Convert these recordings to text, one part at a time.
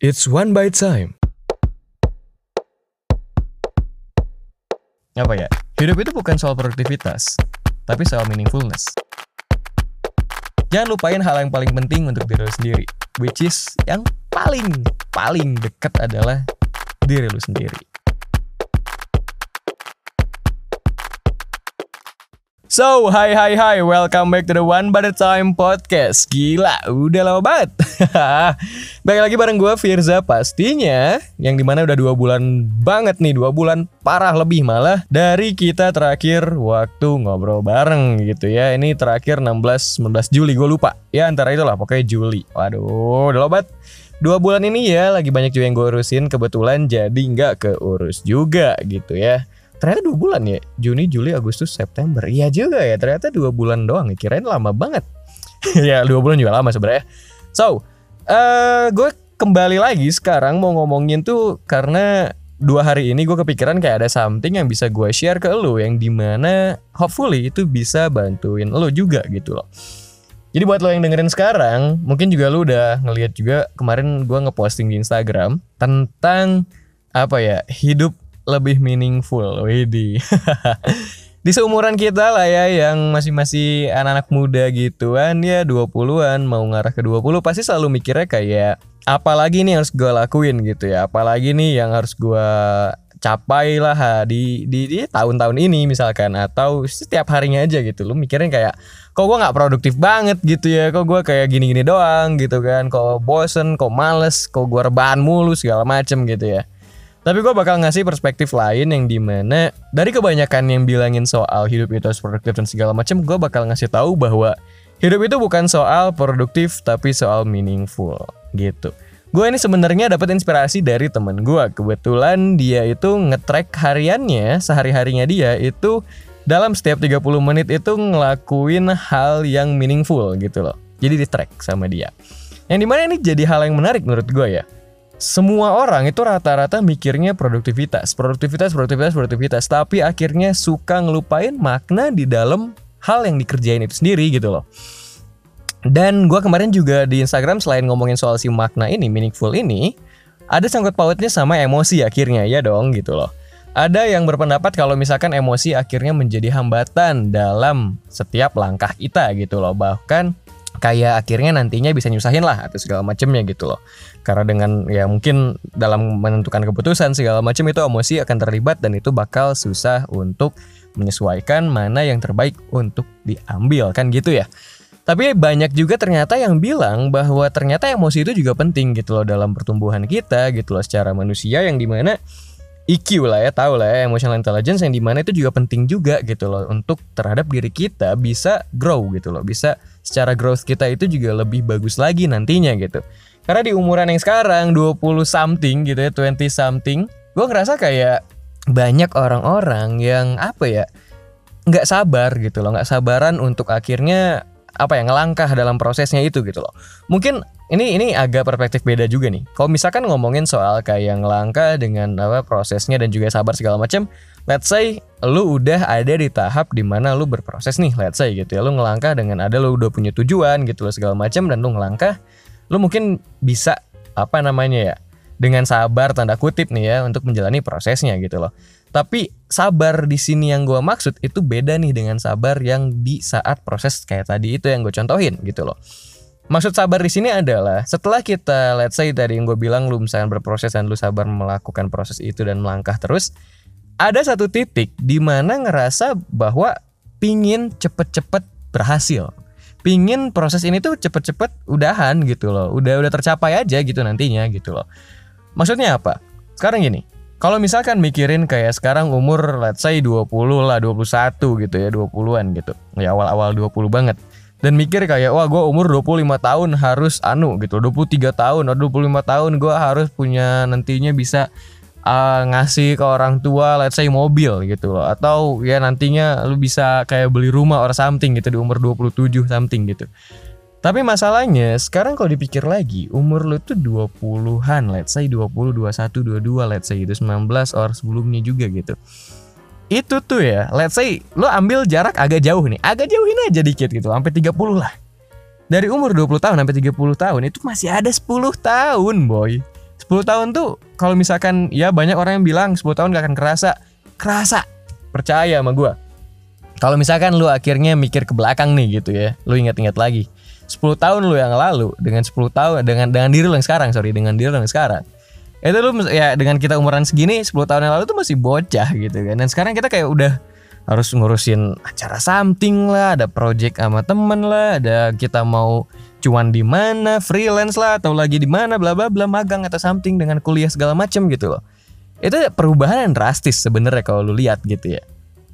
It's one by time. Apa ya? Hidup itu bukan soal produktivitas, tapi soal meaningfulness. Jangan lupain hal yang paling penting untuk diri lu sendiri, which is yang paling paling dekat adalah diri lu sendiri. So, hai hai hai, welcome back to the One by the Time podcast. Gila, udah lama banget. Baik lagi bareng gue Firza pastinya, yang di mana udah dua bulan banget nih, dua bulan parah lebih malah dari kita terakhir waktu ngobrol bareng gitu ya. Ini terakhir 16 19 Juli gue lupa. Ya antara itulah pokoknya Juli. Waduh, udah lama banget. Dua bulan ini ya lagi banyak juga yang gue urusin kebetulan jadi nggak keurus juga gitu ya ternyata dua bulan ya. Juni Juli Agustus September. Iya juga ya ternyata dua bulan doang kirain lama banget. Ya dua bulan juga lama sebenarnya. So uh, gue kembali lagi sekarang mau ngomongin tuh karena dua hari ini gue kepikiran kayak ada something yang bisa gue share ke lo yang di mana hopefully itu bisa bantuin lo juga gitu loh. Jadi buat lo yang dengerin sekarang, mungkin juga lo udah ngeliat juga kemarin gue ngeposting di Instagram tentang apa ya hidup lebih meaningful. Widih. di seumuran kita lah ya yang masih-masih anak-anak muda gituan ya 20-an mau ngarah ke 20 pasti selalu mikirnya kayak apalagi nih harus gue lakuin gitu ya? Apalagi nih yang harus gue capai lah di di, di tahun-tahun ini misalkan? Atau setiap harinya aja gitu. Lu mikirin kayak kok gue nggak produktif banget gitu ya? Kok gue kayak gini-gini doang gitu kan? Kok bosen kok males kok gue rebahan mulu segala macem gitu ya tapi gue bakal ngasih perspektif lain yang di mana dari kebanyakan yang bilangin soal hidup itu harus produktif dan segala macam, gue bakal ngasih tahu bahwa hidup itu bukan soal produktif tapi soal meaningful gitu. Gue ini sebenarnya dapat inspirasi dari temen gue. Kebetulan dia itu ngetrack hariannya, sehari-harinya dia itu dalam setiap 30 menit itu ngelakuin hal yang meaningful gitu loh. Jadi di track sama dia. Yang di mana ini jadi hal yang menarik menurut gue ya semua orang itu rata-rata mikirnya produktivitas, produktivitas, produktivitas, produktivitas, tapi akhirnya suka ngelupain makna di dalam hal yang dikerjain itu sendiri gitu loh. Dan gue kemarin juga di Instagram selain ngomongin soal si makna ini, meaningful ini, ada sangkut pautnya sama emosi akhirnya ya dong gitu loh. Ada yang berpendapat kalau misalkan emosi akhirnya menjadi hambatan dalam setiap langkah kita gitu loh. Bahkan kayak akhirnya nantinya bisa nyusahin lah atau segala macamnya gitu loh. Karena dengan ya mungkin dalam menentukan keputusan segala macam itu emosi akan terlibat dan itu bakal susah untuk menyesuaikan mana yang terbaik untuk diambil kan gitu ya. Tapi banyak juga ternyata yang bilang bahwa ternyata emosi itu juga penting gitu loh dalam pertumbuhan kita gitu loh secara manusia yang di mana EQ lah ya tahu lah ya emotional intelligence yang di mana itu juga penting juga gitu loh untuk terhadap diri kita bisa grow gitu loh bisa secara growth kita itu juga lebih bagus lagi nantinya gitu. Karena di umuran yang sekarang 20 something gitu ya 20 something gue ngerasa kayak banyak orang-orang yang apa ya nggak sabar gitu loh. Nggak sabaran untuk akhirnya apa ya ngelangkah dalam prosesnya itu gitu loh. Mungkin ini ini agak perspektif beda juga nih. Kalau misalkan ngomongin soal kayak ngelangkah dengan apa prosesnya dan juga sabar segala macam, let's say lu udah ada di tahap di mana lu berproses nih, let's say gitu ya, lu ngelangkah dengan ada lu udah punya tujuan gitu loh segala macam dan lu ngelangkah, lu mungkin bisa apa namanya ya dengan sabar tanda kutip nih ya untuk menjalani prosesnya gitu loh. Tapi sabar di sini yang gue maksud itu beda nih dengan sabar yang di saat proses kayak tadi itu yang gue contohin gitu loh. Maksud sabar di sini adalah setelah kita let's say tadi yang gue bilang lu misalnya berproses dan lu sabar melakukan proses itu dan melangkah terus, ada satu titik di mana ngerasa bahwa pingin cepet-cepet berhasil. Pingin proses ini tuh cepet-cepet udahan gitu loh. Udah udah tercapai aja gitu nantinya gitu loh. Maksudnya apa? Sekarang gini, kalau misalkan mikirin kayak sekarang umur let's say 20 lah, 21 gitu ya, 20-an gitu. Ya awal-awal 20 banget dan mikir kayak wah gue umur 25 tahun harus anu gitu 23 tahun atau 25 tahun gue harus punya nantinya bisa uh, ngasih ke orang tua let's say mobil gitu loh atau ya nantinya lu bisa kayak beli rumah or something gitu di umur 27 something gitu tapi masalahnya sekarang kalau dipikir lagi umur lu tuh 20-an let's say 20 21 22 let's say itu 19 or sebelumnya juga gitu itu tuh ya, let's say lo ambil jarak agak jauh nih, agak jauhin aja dikit gitu, sampai 30 lah. Dari umur 20 tahun sampai 30 tahun itu masih ada 10 tahun, boy. 10 tahun tuh kalau misalkan ya banyak orang yang bilang 10 tahun gak akan kerasa. Kerasa. Percaya sama gue. Kalau misalkan lu akhirnya mikir ke belakang nih gitu ya, lu ingat-ingat lagi. 10 tahun lu yang lalu dengan 10 tahun dengan dengan diri lu yang sekarang, sorry, dengan diri lu yang sekarang. Itu lu ya dengan kita umuran segini 10 tahun yang lalu tuh masih bocah gitu kan. Dan sekarang kita kayak udah harus ngurusin acara something lah, ada project sama temen lah, ada kita mau cuan di mana, freelance lah atau lagi di mana, bla bla bla magang atau something dengan kuliah segala macem gitu loh. Itu perubahan yang drastis sebenarnya kalau lu lihat gitu ya.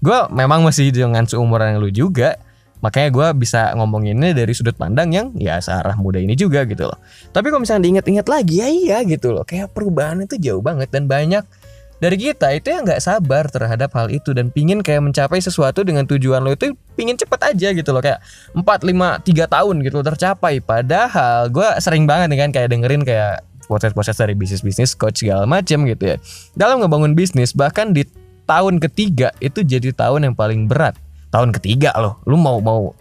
Gue memang masih dengan seumuran lu juga, makanya gue bisa ngomonginnya dari sudut pandang yang ya searah muda ini juga gitu loh. Tapi kalau misalnya diingat-ingat lagi ya iya gitu loh, kayak perubahan itu jauh banget dan banyak dari kita itu yang nggak sabar terhadap hal itu dan pingin kayak mencapai sesuatu dengan tujuan lo itu pingin cepet aja gitu loh. Kayak 4, 5, 3 tahun gitu loh tercapai. Padahal gue sering banget nih kan kayak dengerin kayak proses-proses dari bisnis-bisnis coach segala macem gitu ya. Dalam ngebangun bisnis bahkan di tahun ketiga itu jadi tahun yang paling berat. Tahun ketiga loh lu mau mau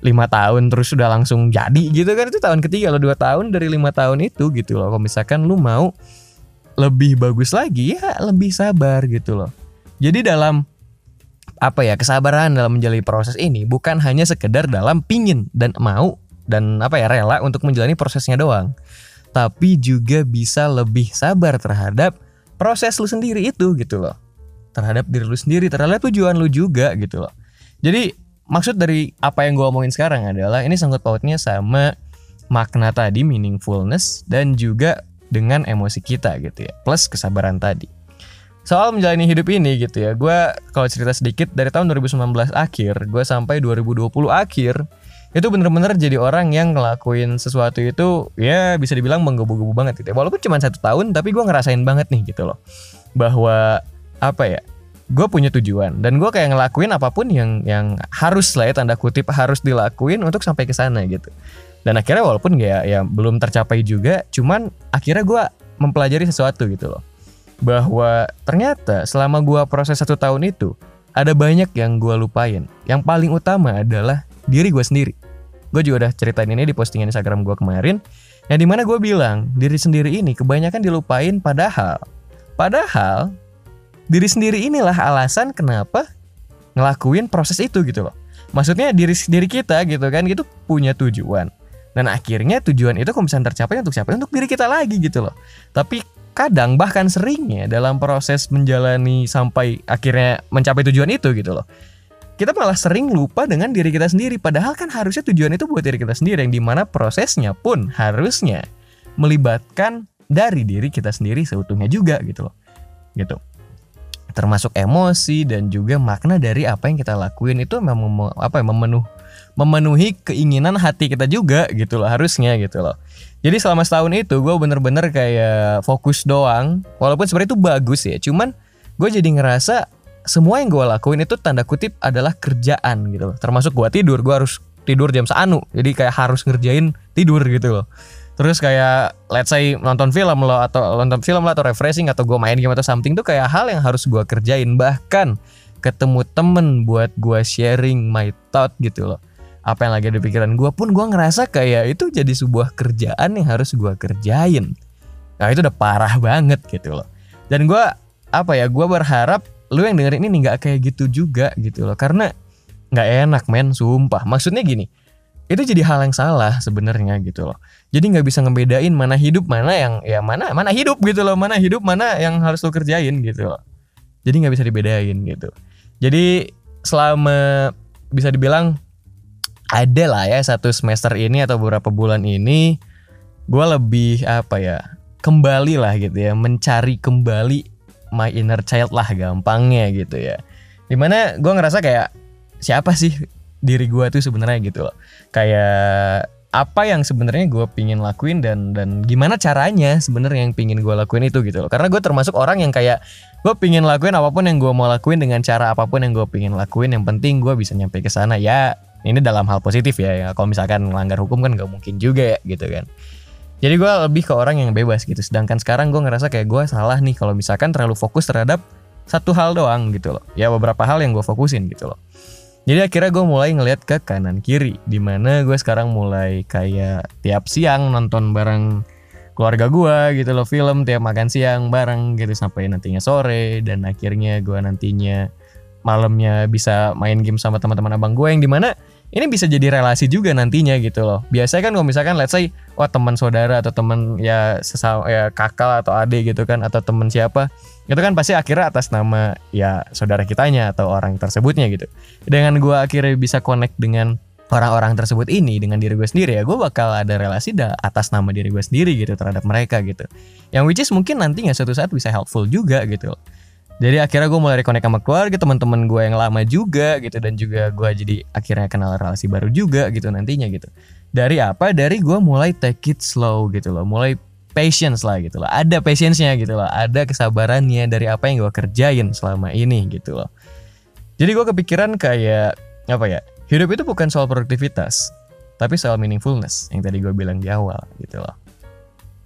lima tahun terus sudah langsung jadi gitu kan? Itu tahun ketiga lo dua tahun dari lima tahun itu gitu loh. Kalau misalkan lu mau lebih bagus lagi ya lebih sabar gitu loh. Jadi dalam apa ya kesabaran dalam menjalani proses ini bukan hanya sekedar dalam pingin dan mau dan apa ya rela untuk menjalani prosesnya doang, tapi juga bisa lebih sabar terhadap proses lu sendiri itu gitu loh, terhadap diri lu sendiri, terhadap tujuan lu juga gitu loh. Jadi maksud dari apa yang gue omongin sekarang adalah ini sangkut pautnya sama makna tadi meaningfulness dan juga dengan emosi kita gitu ya plus kesabaran tadi. Soal menjalani hidup ini gitu ya gue kalau cerita sedikit dari tahun 2019 akhir gue sampai 2020 akhir itu bener-bener jadi orang yang ngelakuin sesuatu itu ya bisa dibilang menggebu-gebu banget gitu ya. Walaupun cuma satu tahun tapi gue ngerasain banget nih gitu loh bahwa apa ya gue punya tujuan. Dan gue kayak ngelakuin apa pun yang yang harus lah ya tanda kutip harus dilakuin untuk sampai ke sana gitu. Dan akhirnya walaupun ya ya belum tercapai juga cuman akhirnya gue mempelajari sesuatu gitu loh. Bahwa ternyata selama gue proses satu tahun itu ada banyak yang gue lupain. Yang paling utama adalah diri gue sendiri. Gue juga udah ceritain ini di postingan Instagram gue kemarin yang di mana gue bilang diri sendiri ini kebanyakan dilupain padahal. Padahal diri sendiri inilah alasan kenapa ngelakuin proses itu gitu loh maksudnya diri diri kita gitu kan itu punya tujuan dan akhirnya tujuan itu kalau misalnya tercapai untuk siapa? Untuk diri kita lagi gitu loh. Tapi kadang bahkan seringnya dalam proses menjalani sampai akhirnya mencapai tujuan itu gitu loh. Kita malah sering lupa dengan diri kita sendiri padahal kan harusnya tujuan itu buat diri kita sendiri yang di mana prosesnya pun harusnya melibatkan dari diri kita sendiri seutuhnya juga gitu loh. Gitu termasuk emosi dan juga makna dari apa yang kita lakuin. Itu memang apa ya memenuh memenuhi keinginan hati kita juga gitu loh harusnya gitu loh. Jadi selama setahun itu gue bener-bener kayak fokus doang. Walaupun sebenarnya itu bagus ya cuman gue jadi ngerasa semua yang gue lakuin itu tanda kutip adalah kerjaan gitu loh. Termasuk gue tidur gue harus tidur jam seanu. Jadi kayak harus ngerjain tidur gitu loh terus kayak let's say nonton film lo atau nonton film lo atau refreshing atau gue main game atau something tuh kayak hal yang harus gue kerjain. Bahkan ketemu temen buat gue sharing my thought gitu loh. Apa yang lagi di pikiran gue pun gue ngerasa kayak itu jadi sebuah kerjaan yang harus gue kerjain. Nah itu udah parah banget gitu loh. Dan gue apa ya gue berharap lu yang dengerin ini nggak kayak gitu juga gitu loh. Karena nggak enak men sumpah. Maksudnya gini itu jadi hal yang salah sebenarnya gitu loh jadi nggak bisa ngebedain mana hidup mana yang ya mana mana hidup gitu loh. Mana hidup mana yang harus lo kerjain gitu. Loh jadi nggak bisa dibedain gitu. Jadi selama bisa dibilang ada lah ya satu semester ini atau beberapa bulan ini gue lebih apa ya kembali lah gitu ya mencari kembali my inner child lah gampangnya gitu ya. Di mana gue ngerasa kayak siapa sih diri gue tuh sebenarnya gitu loh. Kayak apa yang sebenarnya gue pingin lakuin dan dan gimana caranya sebenarnya yang pingin gue lakuin itu gitu loh. Karena gue termasuk orang yang kayak gue pingin lakuin apa pun yang gue mau lakuin dengan cara apa pun yang gue pingin lakuin. Yang penting gue bisa nyampe ke sana. Ya ini dalam hal positif ya, ya. kalau misalkan melanggar hukum kan gak mungkin juga ya gitu kan. Jadi gue lebih ke orang yang bebas gitu. Sedangkan sekarang gue ngerasa kayak gue salah nih kalau misalkan terlalu fokus terhadap satu hal doang gitu loh. Ya beberapa hal yang gue fokusin gitu loh jadi akhirnya gue mulai ngeliat ke kanan kiri di mana gue sekarang mulai kayak tiap siang nonton bareng keluarga gue gitu loh film tiap makan siang bareng gitu sampai nantinya sore dan akhirnya gue nantinya malamnya bisa main game sama teman-teman abang gue yang di mana ini bisa jadi relasi juga nantinya gitu loh. Biasanya kan kalau misalkan let's say wah teman saudara atau teman ya sesama ya kakak atau adik gitu kan atau teman siapa itu kan pasti akhirnya atas nama ya saudara kitanya atau orang tersebutnya gitu. Dengan gue akhirnya bisa connect dengan orang-orang tersebut ini dengan diri gue sendiri ya gue bakal ada relasi dah atas nama diri gue sendiri gitu terhadap mereka gitu. Yang which is mungkin nantinya suatu saat bisa helpful juga gitu jadi akhirnya gue mulai reconnect sama keluarga teman-teman gue yang lama juga gitu dan juga gue jadi akhirnya kenal relasi baru juga gitu nantinya gitu dari apa dari gue mulai take it slow gitu loh mulai patience lah gitu loh ada patience-nya gitu loh ada kesabarannya dari apa yang gue kerjain selama ini gitu loh jadi gue kepikiran kayak apa ya hidup itu bukan soal produktivitas tapi soal meaningfulness yang tadi gue bilang di awal gitu loh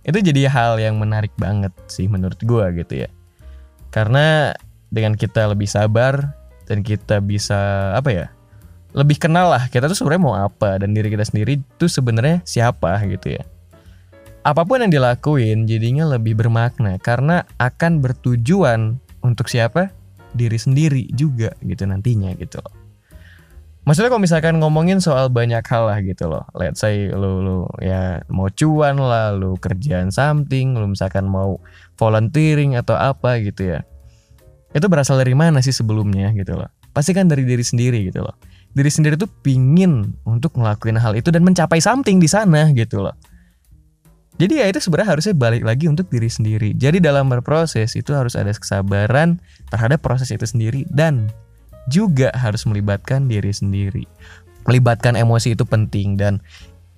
itu jadi hal yang menarik banget sih menurut gue gitu ya karena dengan kita lebih sabar dan kita bisa apa ya? Lebih kenal lah kita tuh sebenarnya mau apa dan diri kita sendiri tuh sebenarnya siapa gitu ya. Apa pun yang dilakuin jadinya lebih bermakna karena akan bertujuan untuk siapa? Diri sendiri juga gitu nantinya gitu loh. Maksudnya kalau misalkan ngomongin soal banyak hal lah gitu loh. Let's say lu, lu ya mau cuan lah, lu kerjaan something, lu misalkan mau volunteering atau apa gitu ya. Itu berasal dari mana sih sebelumnya gitu loh. Pasti kan dari diri sendiri gitu loh. Diri sendiri tuh pingin untuk ngelakuin hal itu dan mencapai something di sana gitu loh. Jadi ya itu sebenarnya harusnya balik lagi untuk diri sendiri. Jadi dalam berproses itu harus ada kesabaran terhadap proses itu sendiri dan juga harus melibatkan diri sendiri. Melibatkan emosi itu penting dan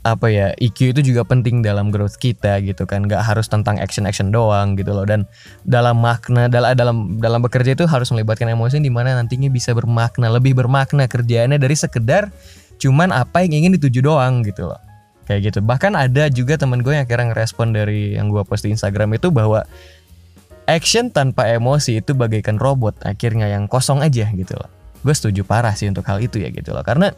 apa ya IQ itu juga penting dalam growth kita gitu kan nggak harus tentang action action doang gitu loh dan dalam makna dalam dalam dalam bekerja itu harus melibatkan emosi di mana nantinya bisa bermakna lebih bermakna kerjaannya dari sekedar cuman apa yang ingin dituju doang gitu loh kayak gitu. Bahkan ada juga temen gue yang akhirnya ngerespon dari yang gue post di Instagram itu bahwa action tanpa emosi itu bagaikan robot akhirnya yang kosong aja gitu loh. Gue setuju parah sih untuk hal itu ya gitu loh. Karena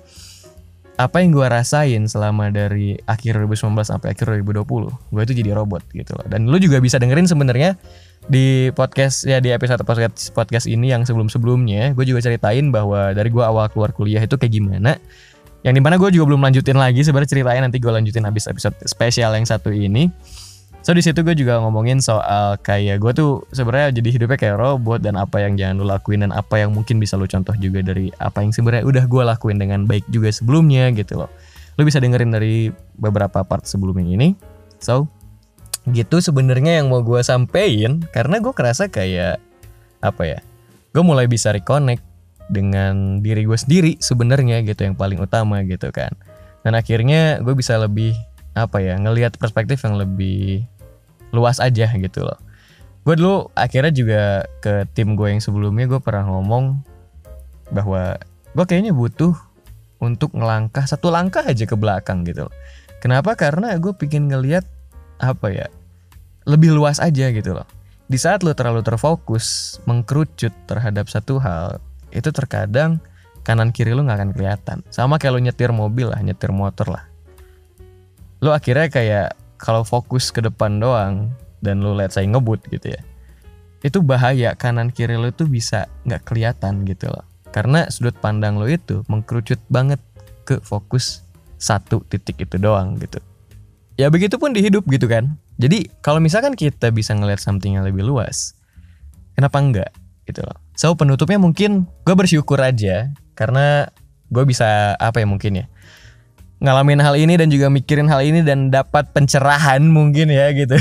apa yang gue rasain selama dari akhir 2019 sampai akhir 2020 gue itu jadi robot gitu loh. Dan lu juga bisa dengerin sebenarnya di podcast ya di episode podcast podcast ini yang sebelum sebelumnya gue juga ceritain bahwa dari gue awal keluar kuliah itu kayak gimana yang di mana gue juga belum lanjutin lagi sebenarnya ceritanya nanti gue lanjutin habis episode spesial yang satu ini So di situ gue juga ngomongin soal kayak gue tuh sebenarnya jadi hidupnya kayak robot dan apa yang jangan lu lakuin dan apa yang mungkin bisa lu contoh juga dari apa yang sebenarnya udah gue lakuin dengan baik juga sebelumnya gitu loh. Lu bisa dengerin dari beberapa part sebelumnya ini. So gitu sebenarnya yang mau gue sampein karena gue kerasa kayak apa ya? Gue mulai bisa reconnect dengan diri gue sendiri sebenarnya gitu yang paling utama gitu kan. Dan akhirnya gue bisa lebih apa ya ngelihat perspektif yang lebih luas aja gitu loh gue dulu akhirnya juga ke tim gue yang sebelumnya gue pernah ngomong bahwa gue kayaknya butuh untuk ngelangkah satu langkah aja ke belakang gitu loh. Kenapa? Karena gue pingin ngeliat apa ya lebih luas aja gitu loh. Di saat lo terlalu terfokus mengkerucut terhadap satu hal itu terkadang kanan kiri lo nggak akan kelihatan. Sama kayak lo nyetir mobil lah, nyetir motor lah. Lo akhirnya kayak kalau fokus ke depan doang dan lu lihat saya ngebut gitu ya itu bahaya. Kanan kiri lu tuh bisa nggak kelihatan gitu loh. Karena sudut pandang lo itu mengkerucut banget ke fokus satu titik itu doang gitu. Ya begitu pun di hidup gitu kan. Jadi kalau misalkan kita bisa ngeliat something yang lebih luas kenapa enggak gitu loh. So penutupnya mungkin gue bersyukur aja karena gue bisa apa ya mungkin ya ngalamin hal ini dan juga mikirin hal ini dan dapat pencerahan mungkin ya gitu.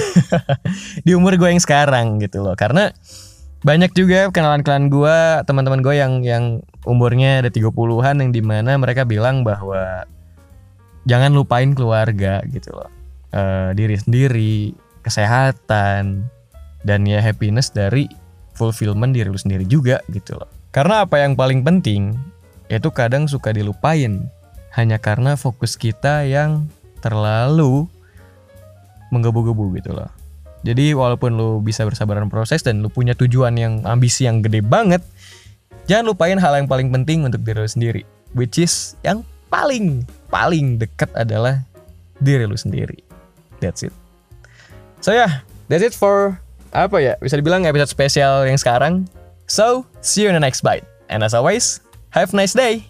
Di umur gue yang sekarang gitu loh. Karena banyak juga kenalan-kenalan gue teman-teman gue yang yang umurnya ada 30-an yang di mana mereka bilang bahwa jangan lupain keluarga gitu loh. E, diri sendiri kesehatan dan ya happiness dari fulfillment diri lu sendiri juga gitu loh karena apa yang paling penting itu kadang suka dilupain hanya karena fokus kita yang terlalu menggebu-gebu gitu loh. Jadi walaupun lu bisa bersabaran proses dan lu punya tujuan yang ambisi yang gede banget, jangan lupain hal yang paling penting untuk diri lu sendiri, which is yang paling paling dekat adalah diri lu sendiri. That's it. So yeah, that's it for apa ya? Bisa dibilang episode spesial yang sekarang. So, see you in the next bite. And as always, have a nice day.